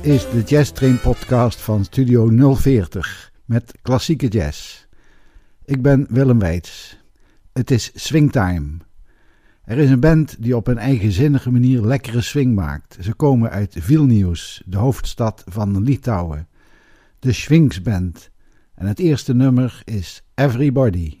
Dit is de Jazz Train podcast van Studio 040 met klassieke jazz. Ik ben Willem Weits. Het is swingtime. Er is een band die op een eigenzinnige manier lekkere swing maakt. Ze komen uit Vilnius, de hoofdstad van Litouwen. De Swings Band. En het eerste nummer is Everybody.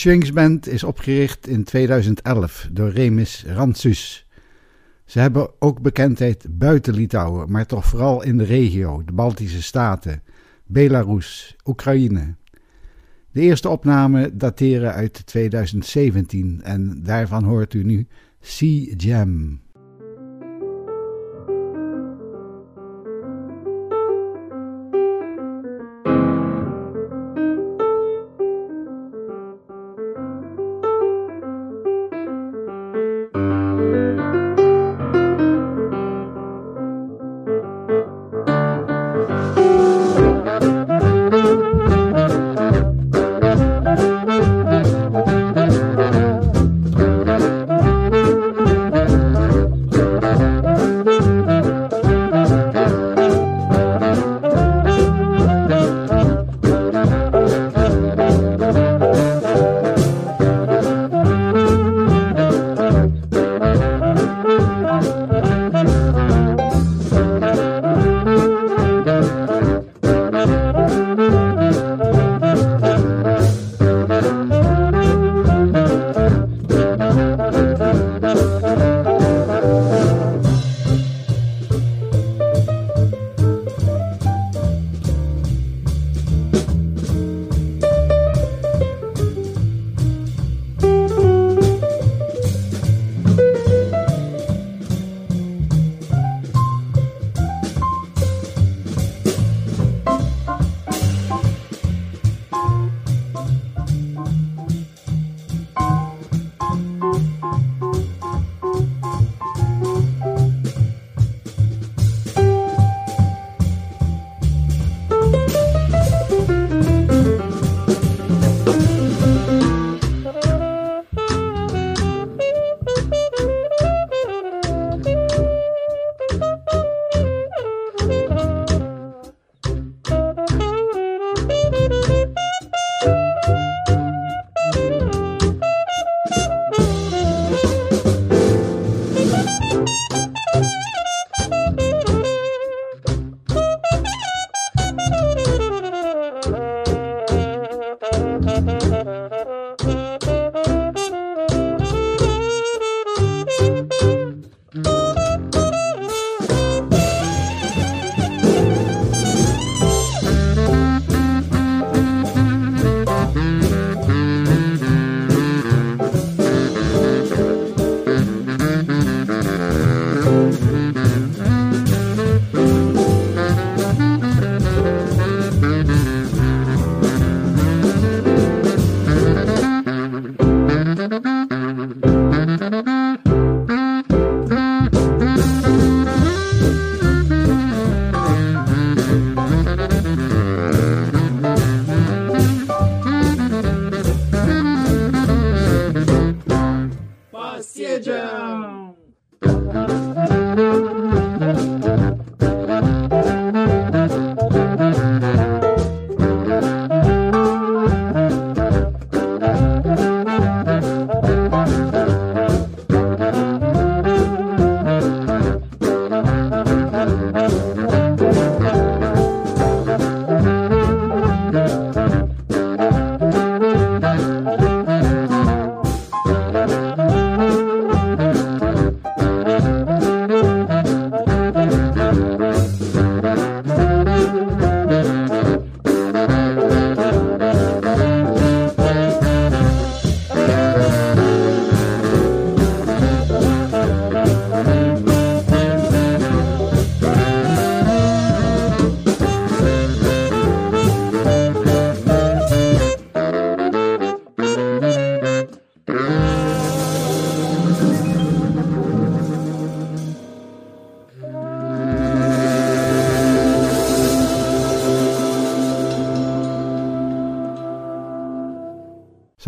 Swings is opgericht in 2011 door Remis Rantsus. Ze hebben ook bekendheid buiten Litouwen, maar toch vooral in de regio, de Baltische Staten, Belarus, Oekraïne. De eerste opnamen dateren uit 2017 en daarvan hoort u nu Sea Jam.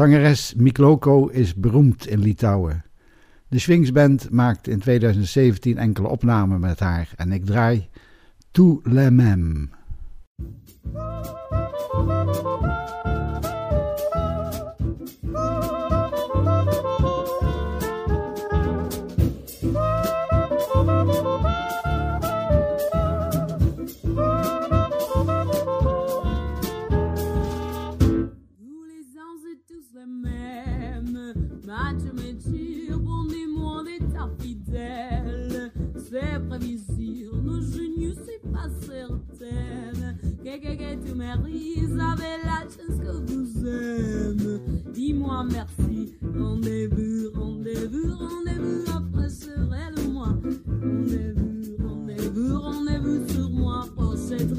Zangeres Mikloko is beroemd in Litouwen. De Swingsband maakt in 2017 enkele opnamen met haar en ik draai Tout le même. Rendez-vous, rendez-vous, rendez-vous après serait le mois. Rendez-vous, rendez-vous, rendez-vous sur moi pour cette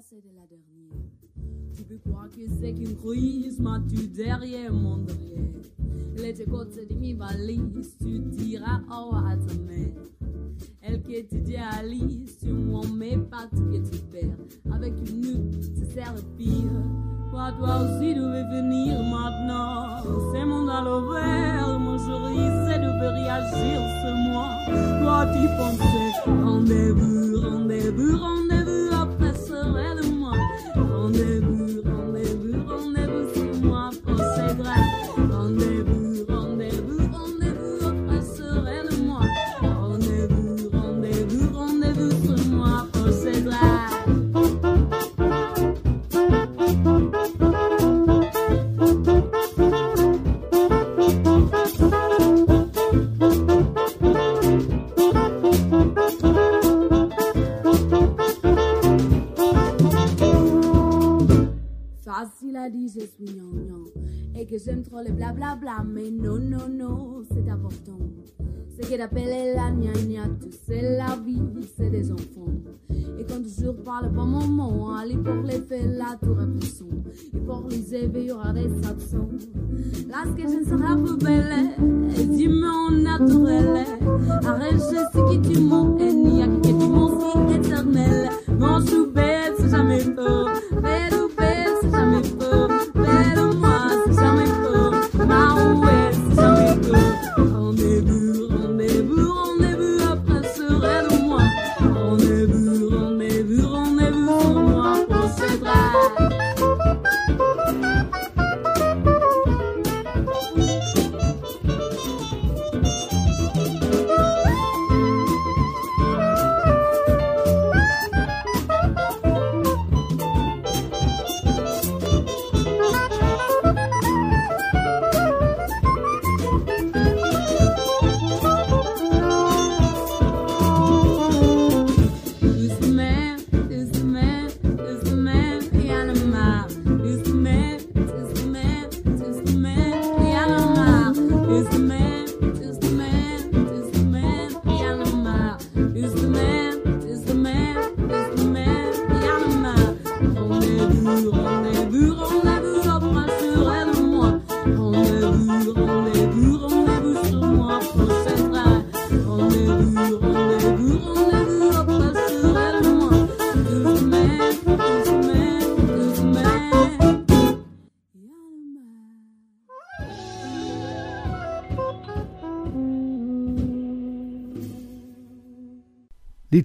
c'est de la dernière. Tu peux croire que c'est qu'une crise, mais tu derrière mon derrière. Les côtes de mes valises, tu diras oh à ta mère. T'idéalise, tu m'en mets pas tout que. Avec une nuque, c'est le pire. Toi, aussi, tu veux venir maintenant. C'est mon à l'ouvert, mon jury, c'est de réagir ce mois. Toi, tu pensais, rendez-vous, rendez-vous, rendez-vous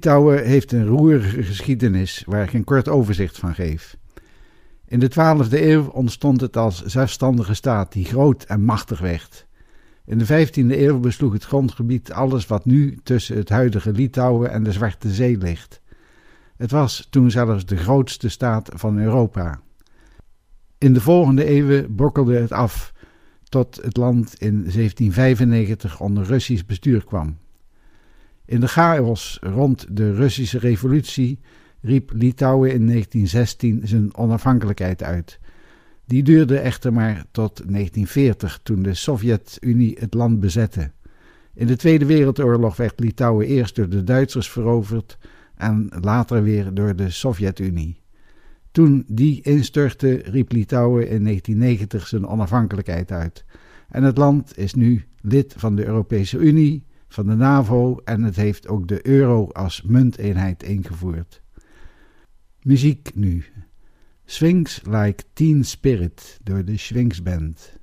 Litouwen heeft een roerige geschiedenis waar ik een kort overzicht van geef. In de 12e eeuw ontstond het als zelfstandige staat die groot en machtig werd. In de 15e eeuw besloeg het grondgebied alles wat nu tussen het huidige Litouwen en de Zwarte Zee ligt. Het was toen zelfs de grootste staat van Europa. In de volgende eeuwen brokkelde het af tot het land in 1795 onder Russisch bestuur kwam. In de chaos rond de Russische revolutie riep Litouwen in 1916 zijn onafhankelijkheid uit. Die duurde echter maar tot 1940, toen de Sovjet-Unie het land bezette. In de Tweede Wereldoorlog werd Litouwen eerst door de Duitsers veroverd en later weer door de Sovjet-Unie. Toen die instortte, riep Litouwen in 1990 zijn onafhankelijkheid uit. En het land is nu lid van de Europese Unie, van de NAVO en het heeft ook de euro als munteenheid ingevoerd. Muziek nu. Swings Like Teen Spirit door de Swings Band.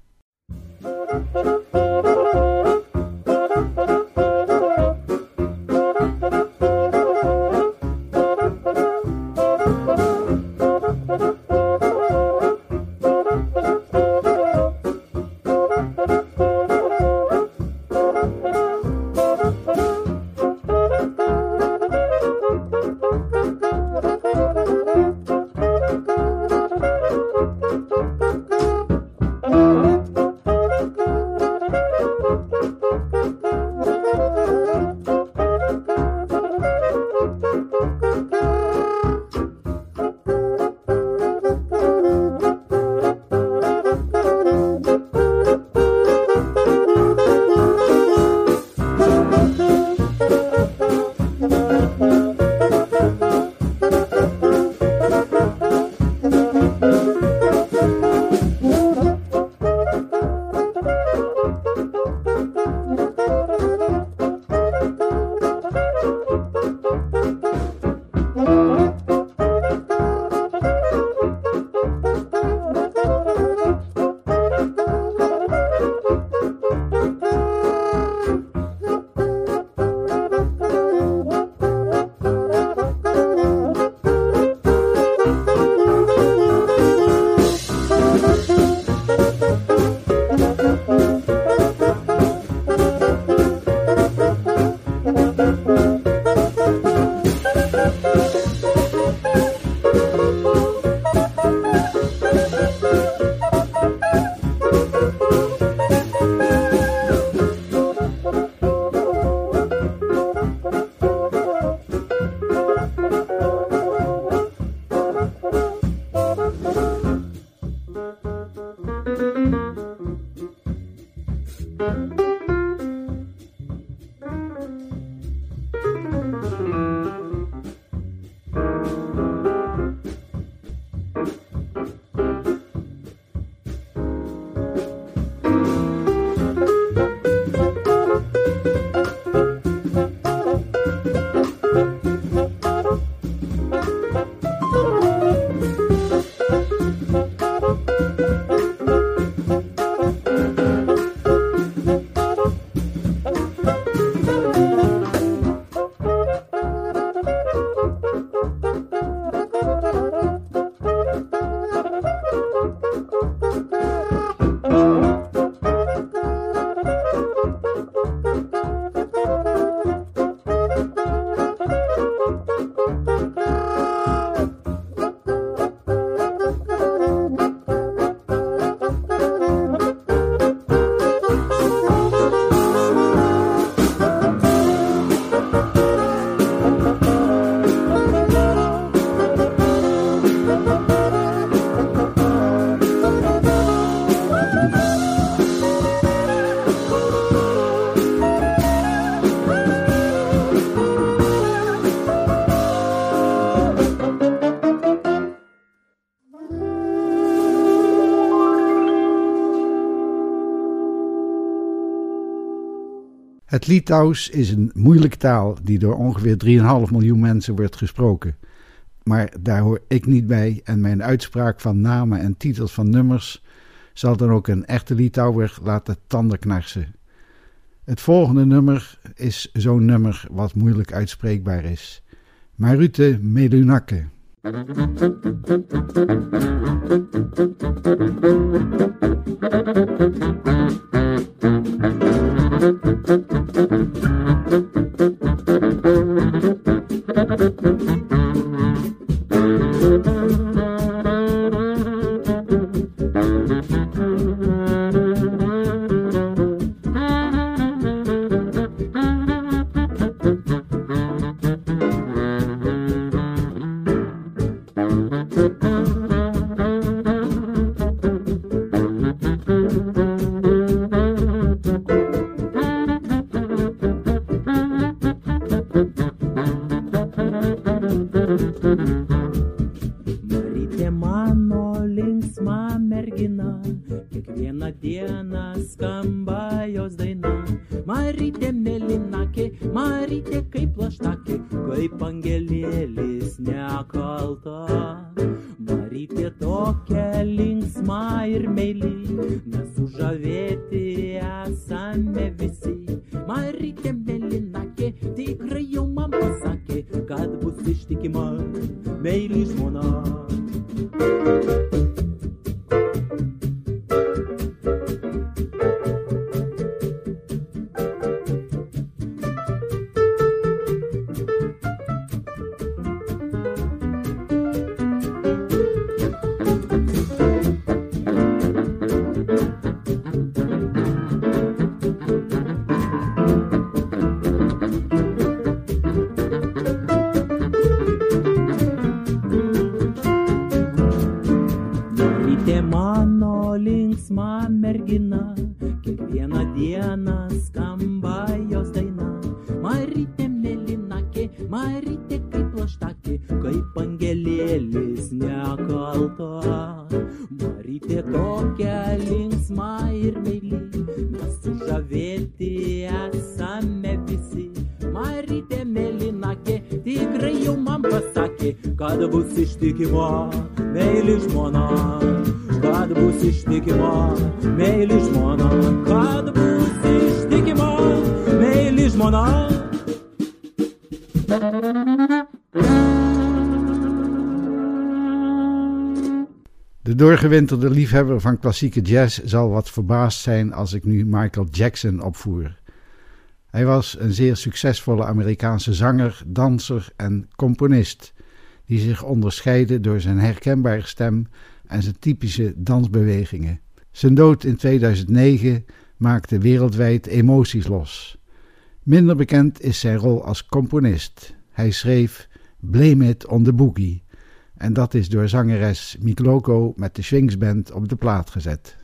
Het Litouws is een moeilijke taal die door ongeveer 3,5 miljoen mensen wordt gesproken. Maar daar hoor ik niet bij en mijn uitspraak van namen en titels van nummers zal dan ook een echte Litouwer laten tandenknarsen. Het volgende nummer is zo'n nummer wat moeilijk uitspreekbaar is. Marute Melunakke. Thank you. žemę visi. Marytė Melinakė tikrai jau man pasakė, kad bus ištikima meilį žmona. thank you doorgewinterde liefhebber van klassieke jazz zal wat verbaasd zijn als ik nu Michael Jackson opvoer. Hij was een zeer succesvolle Amerikaanse zanger, danser en componist, die zich onderscheidde door zijn herkenbare stem en zijn typische dansbewegingen. Zijn dood in 2009 maakte wereldwijd emoties los. Minder bekend is zijn rol als componist. Hij schreef Blame It on the Boogie en dat is door zangeres Mikloko met de Swingsband op de plaat gezet.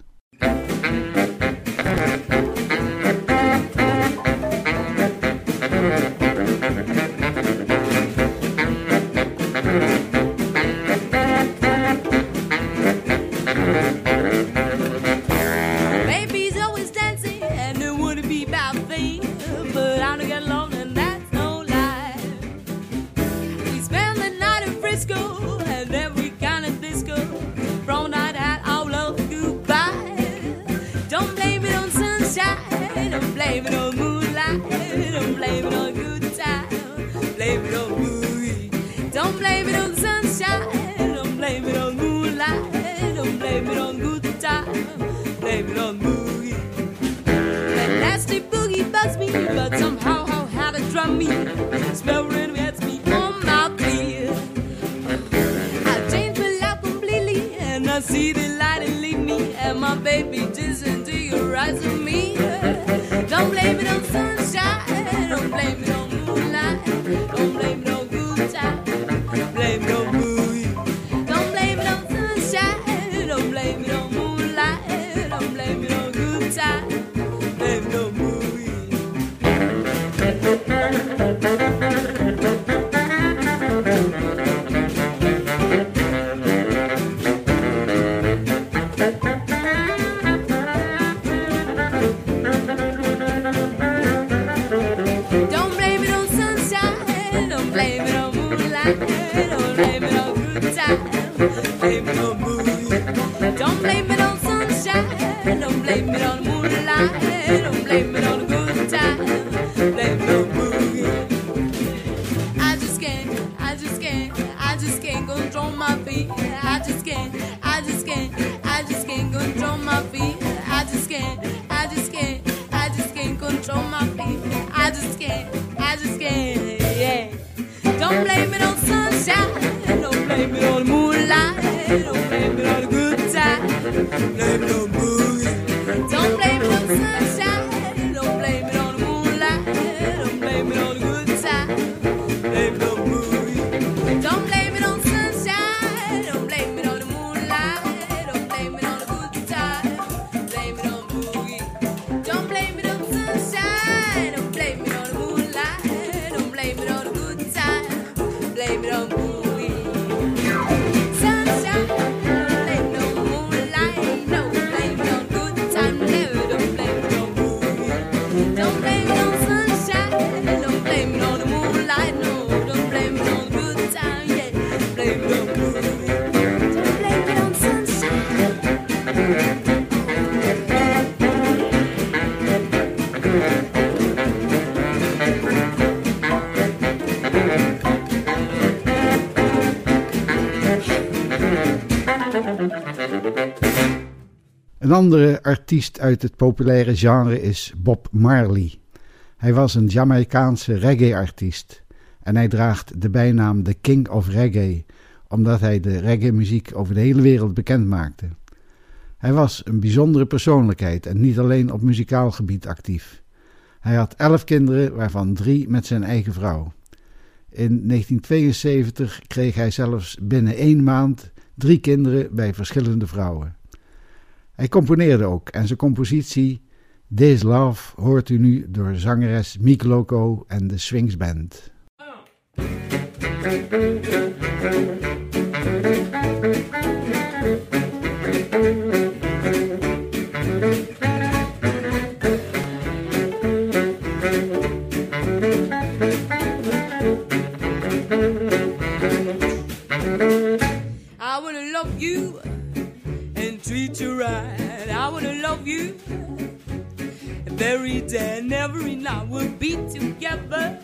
Een andere artiest uit het populaire genre is Bob Marley. Hij was een Jamaicaanse reggae-artiest en hij draagt de bijnaam The King of Reggae, omdat hij de reggae-muziek over de hele wereld bekend maakte. Hij was een bijzondere persoonlijkheid en niet alleen op muzikaal gebied actief. Hij had elf kinderen, waarvan drie met zijn eigen vrouw. In 1972 kreeg hij zelfs binnen één maand drie kinderen bij verschillende vrouwen. Hij componeerde ook en zijn compositie This Love hoort u nu door zangeres Miek Loco en de Swings Band. I love you treat you right. I wanna love you every day and every night. We'll be together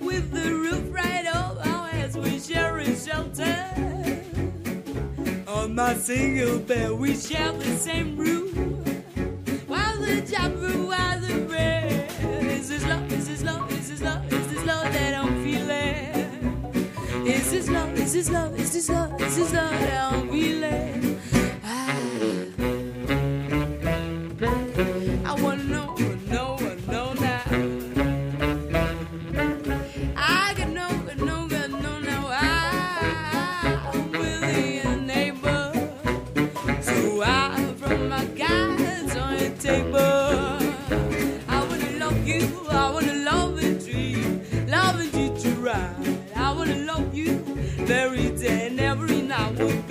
with the roof right over our heads. We share a shelter on my single bed. We share the same room while the job room while the rain. Is this love? Is this love? Is this love? Is this love that I'm feeling? Is this love? Is this love? Is this love? Is this love that I'm feeling?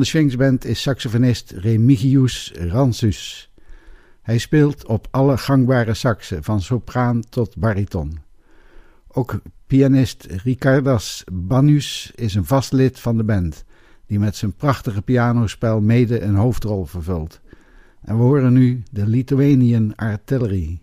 de Swingsband is saxofonist Remigius Ransus. Hij speelt op alle gangbare saxen, van sopraan tot bariton. Ook pianist Ricardas Banus is een vast lid van de band, die met zijn prachtige pianospel mede een hoofdrol vervult. En we horen nu de Lithuanian Artillery.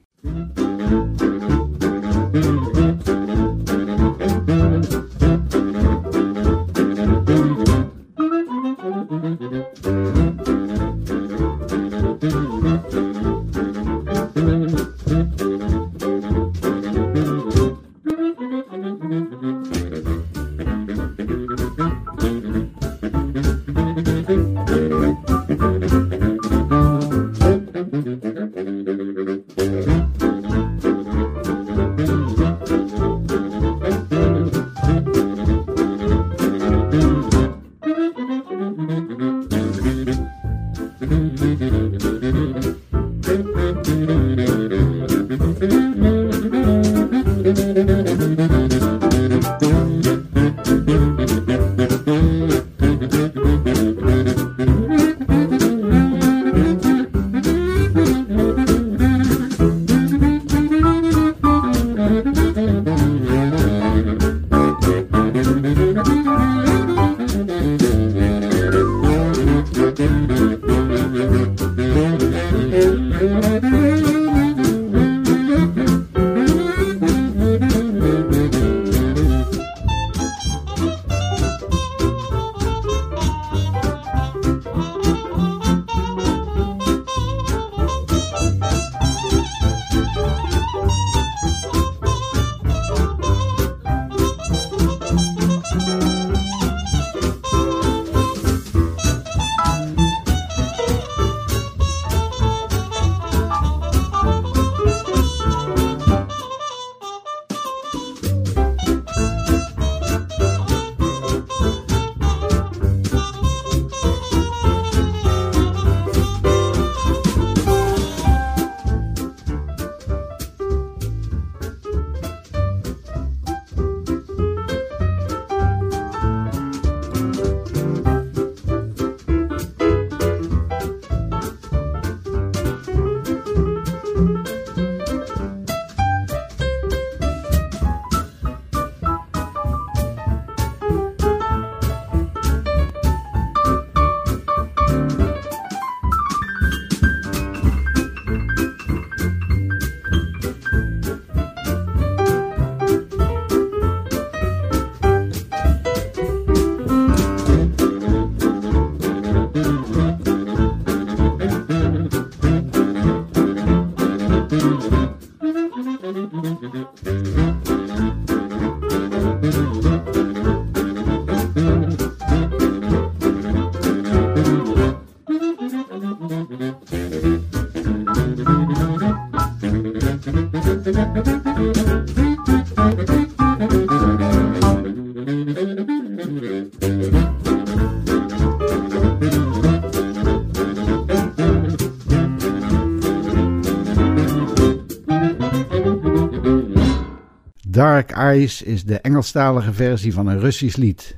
Eyes is de Engelstalige versie van een Russisch lied.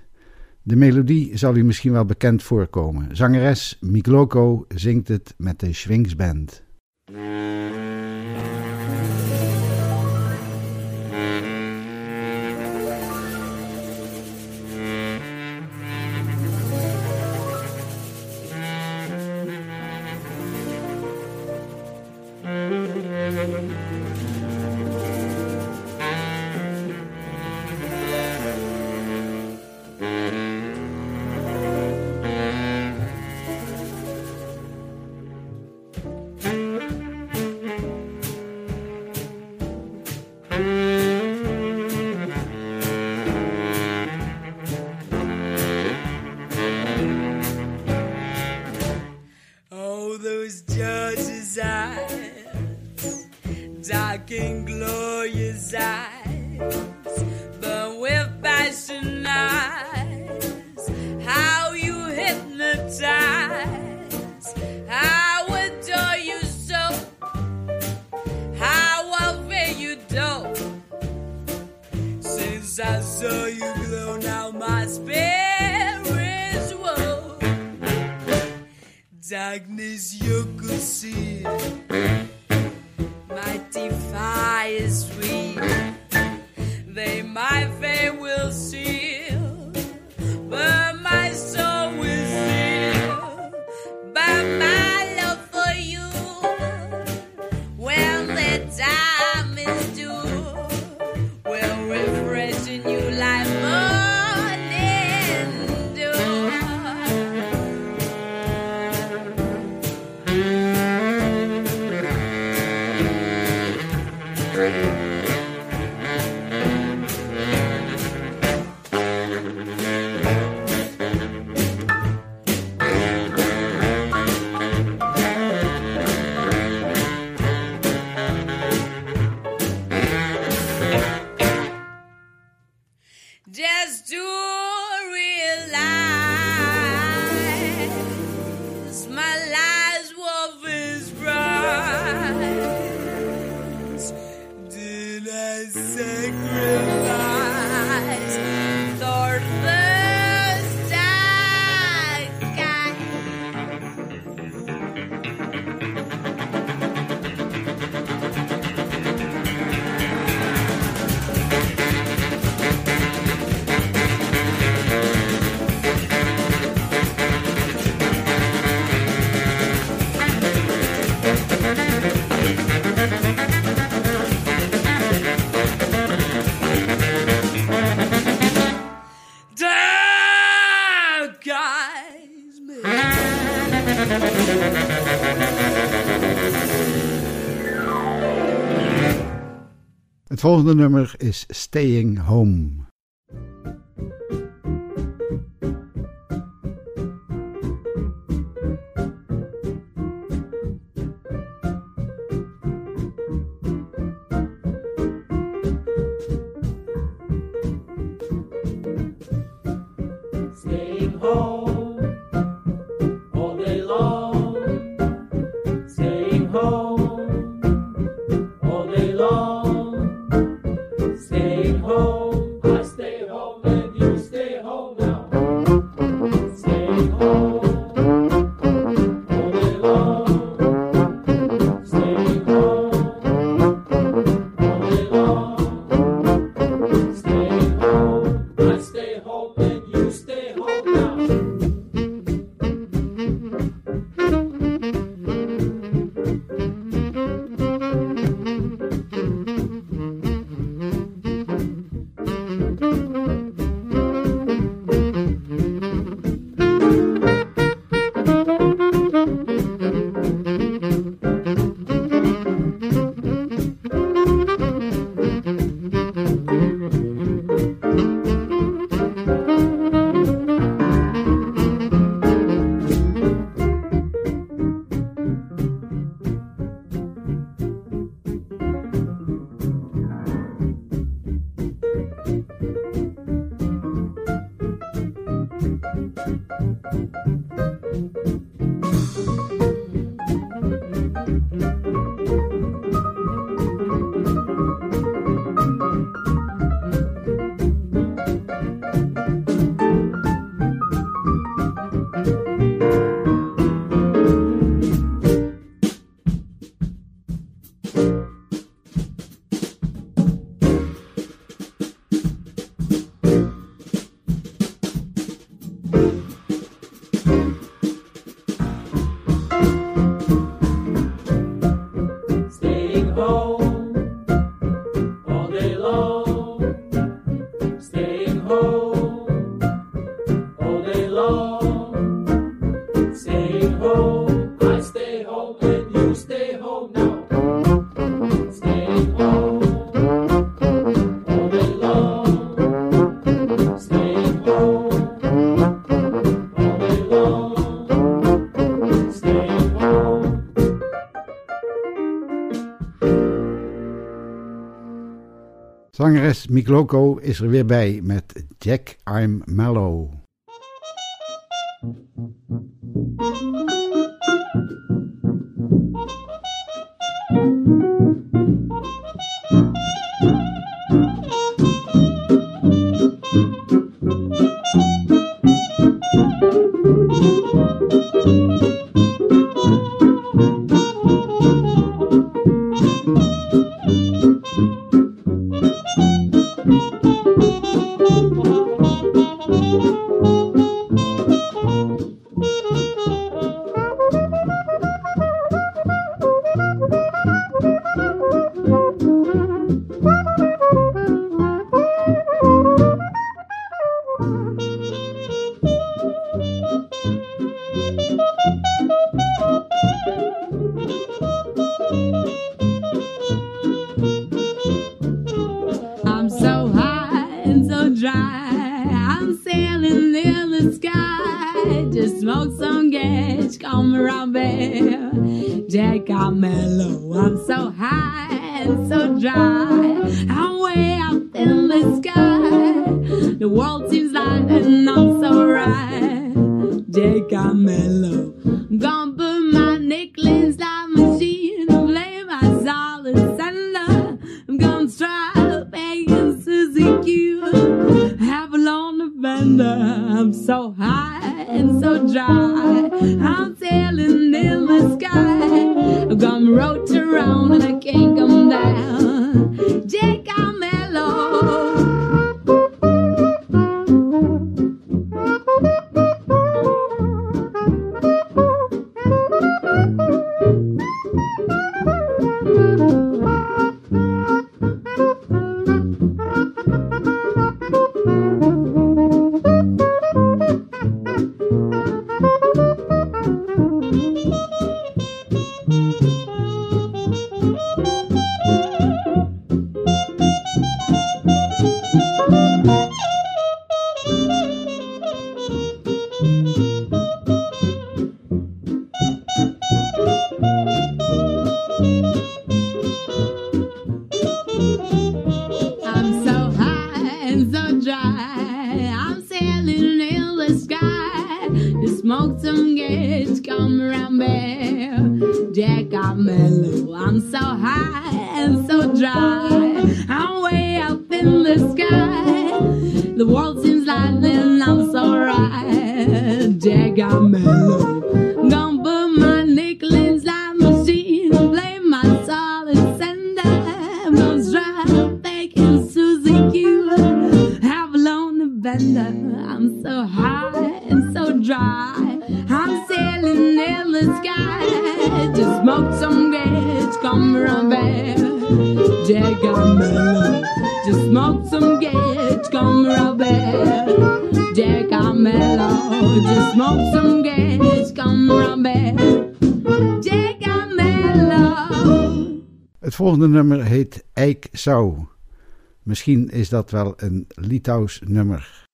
De melodie zal u misschien wel bekend voorkomen. Zangeres Mikloko zingt het met de Schwings Band. dark and glorious eyes, but with passion eyes, how you hypnotize, how adore you so, how over you dope. Since I saw you glow, now my spirit's is. Darkness you could see justify is sweet. They might. They will see. Het volgende nummer is Staying Home. zangeres Mikloko is er weer bij met Jack I'm Mellow. Música Ik zou. Misschien is dat wel een Litouws nummer.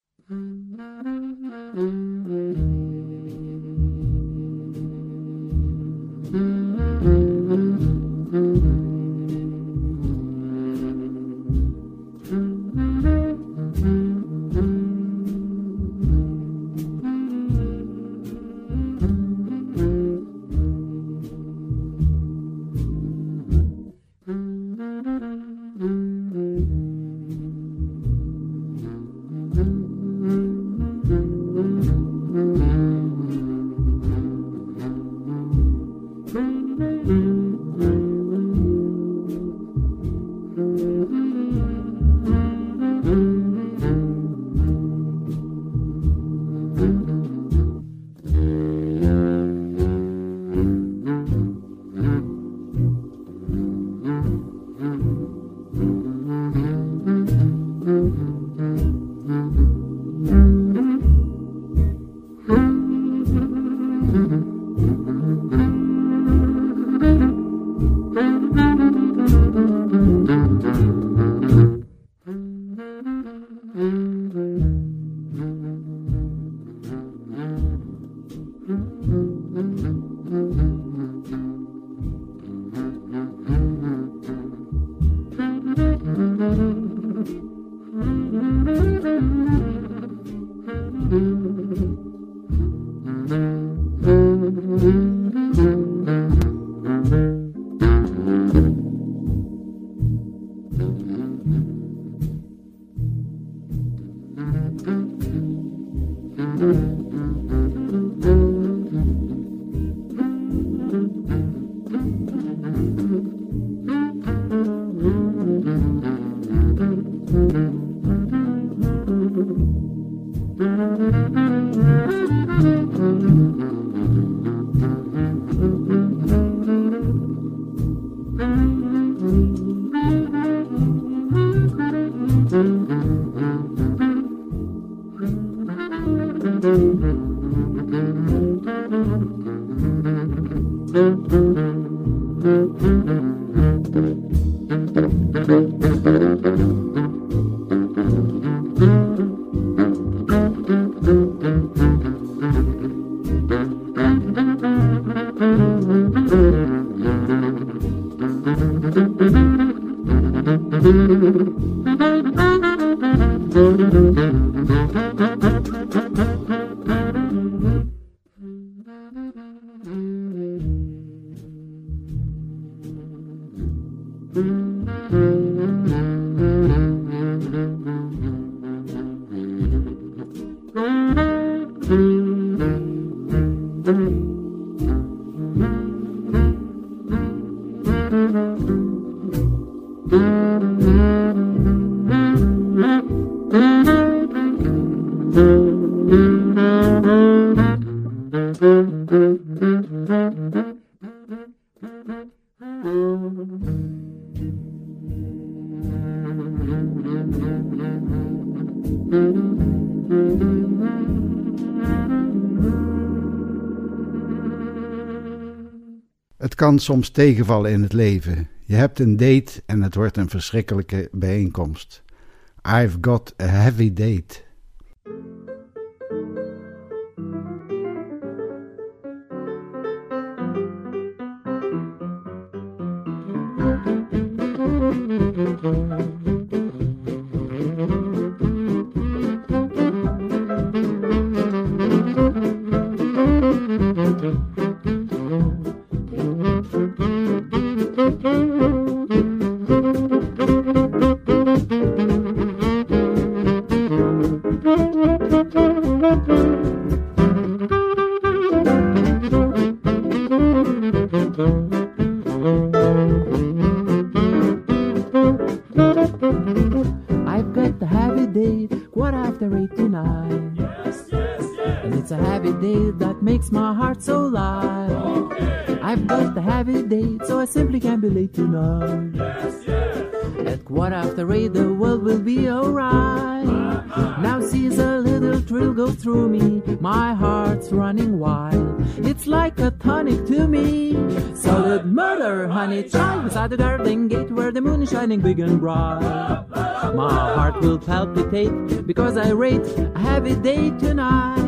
Het kan soms tegenvallen in het leven. Je hebt een date en het wordt een verschrikkelijke bijeenkomst. I've got a heavy date. I've got the heavy date, so I simply can't be late tonight. Yes, yes. At quarter after eight, the world will be alright. Now sees a little thrill go through me, my heart's running wild. It's like a tonic to me. Solid murder, honey, child, beside the garden gate where the moon is shining big and bright. My heart will palpitate because I rate a heavy day tonight.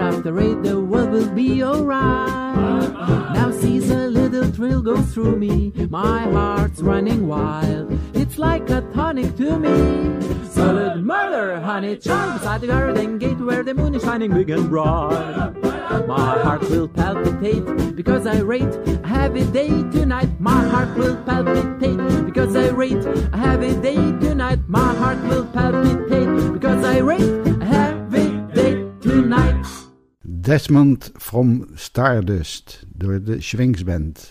After eight, the world will be alright. Now sees a little thrill go through me, my heart's running wild. It's like a tonic to me. Solid murder, honey, child, beside the garden gate where the moon is shining big and bright. My heart will palpitate because I rate a heavy day tonight. My heart will palpitate because I rate a heavy day tonight. My heart will palpitate because I rate a heavy day tonight. Desmond from Stardust door de Schwings Band.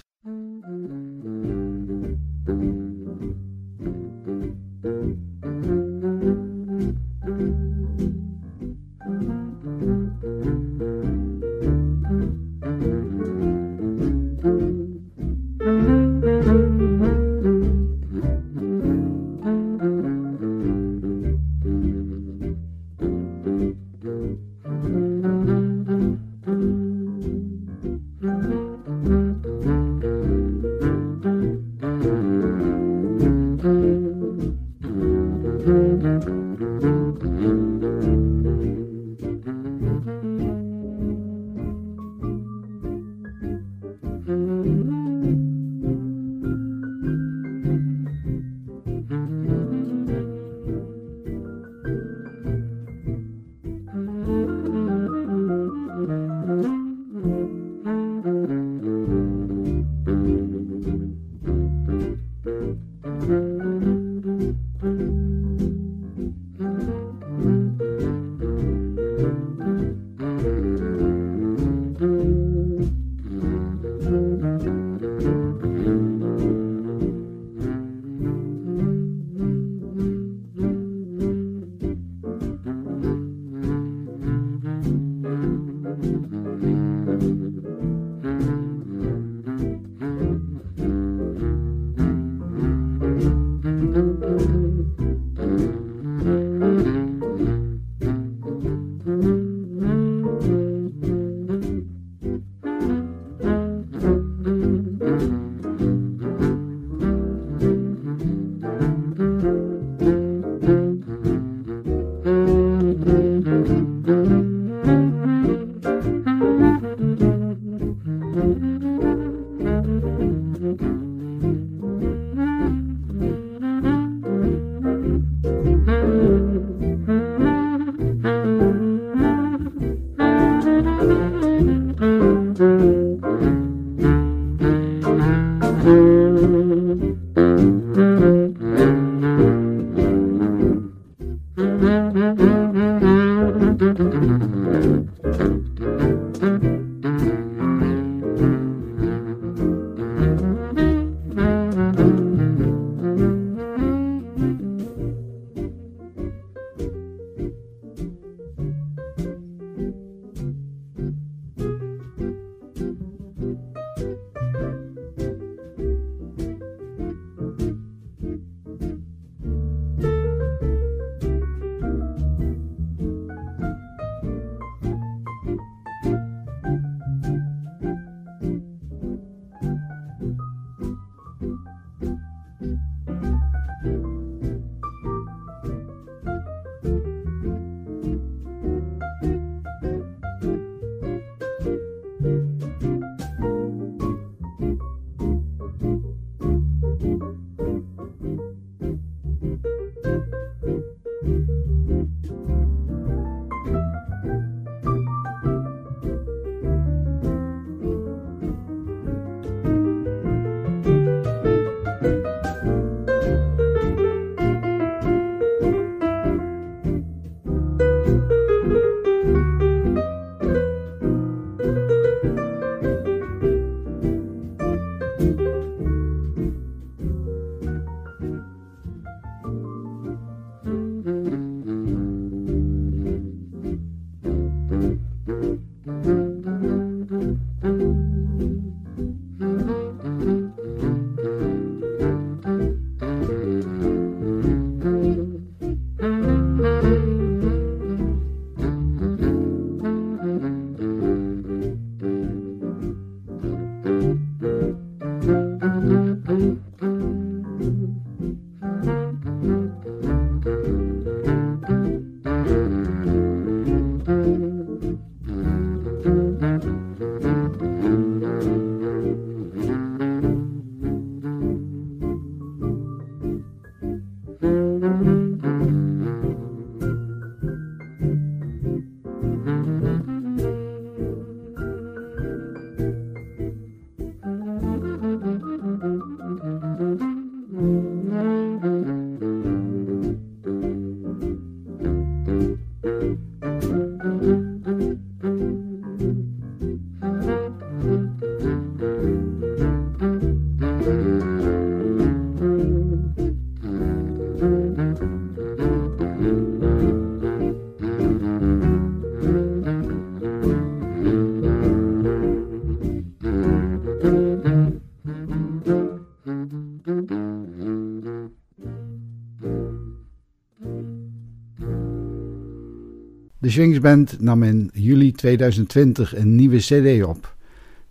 De Swingsband nam in juli 2020 een nieuwe CD op.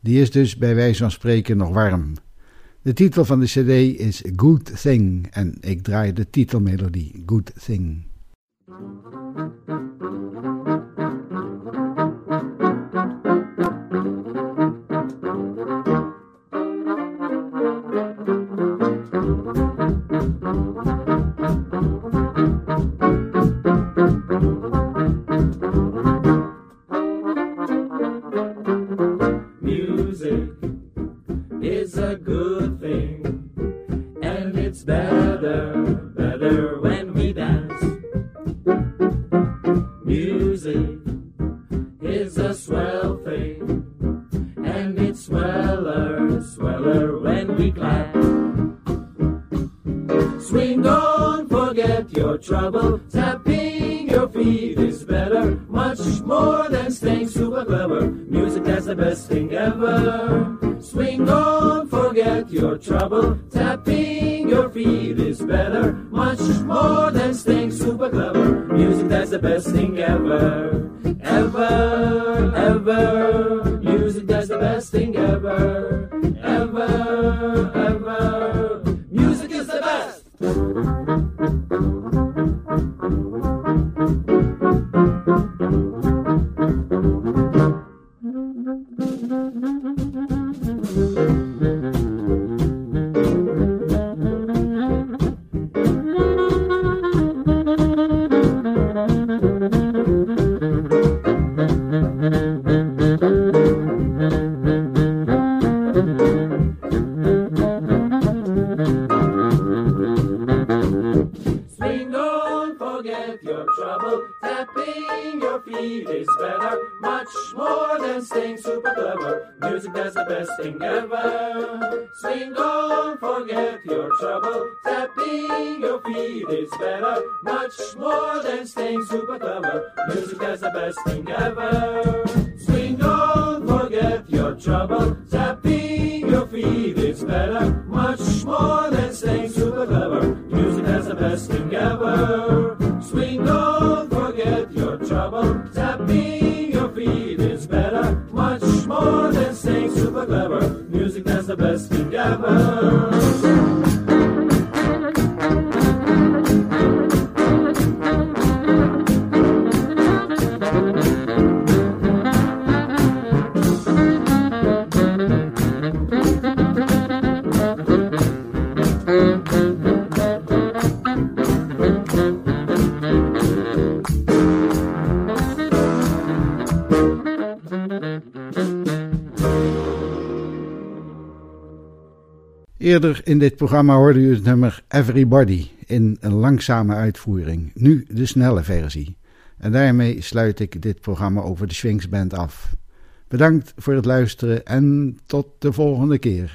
Die is dus bij wijze van spreken nog warm. De titel van de CD is Good Thing en ik draai de titelmelodie Good Thing. Swing, much more than staying super clever. Music that's the best thing ever. Verder in dit programma hoorde u het nummer Everybody in een langzame uitvoering, nu de snelle versie. En daarmee sluit ik dit programma over de Swings Band af. Bedankt voor het luisteren en tot de volgende keer.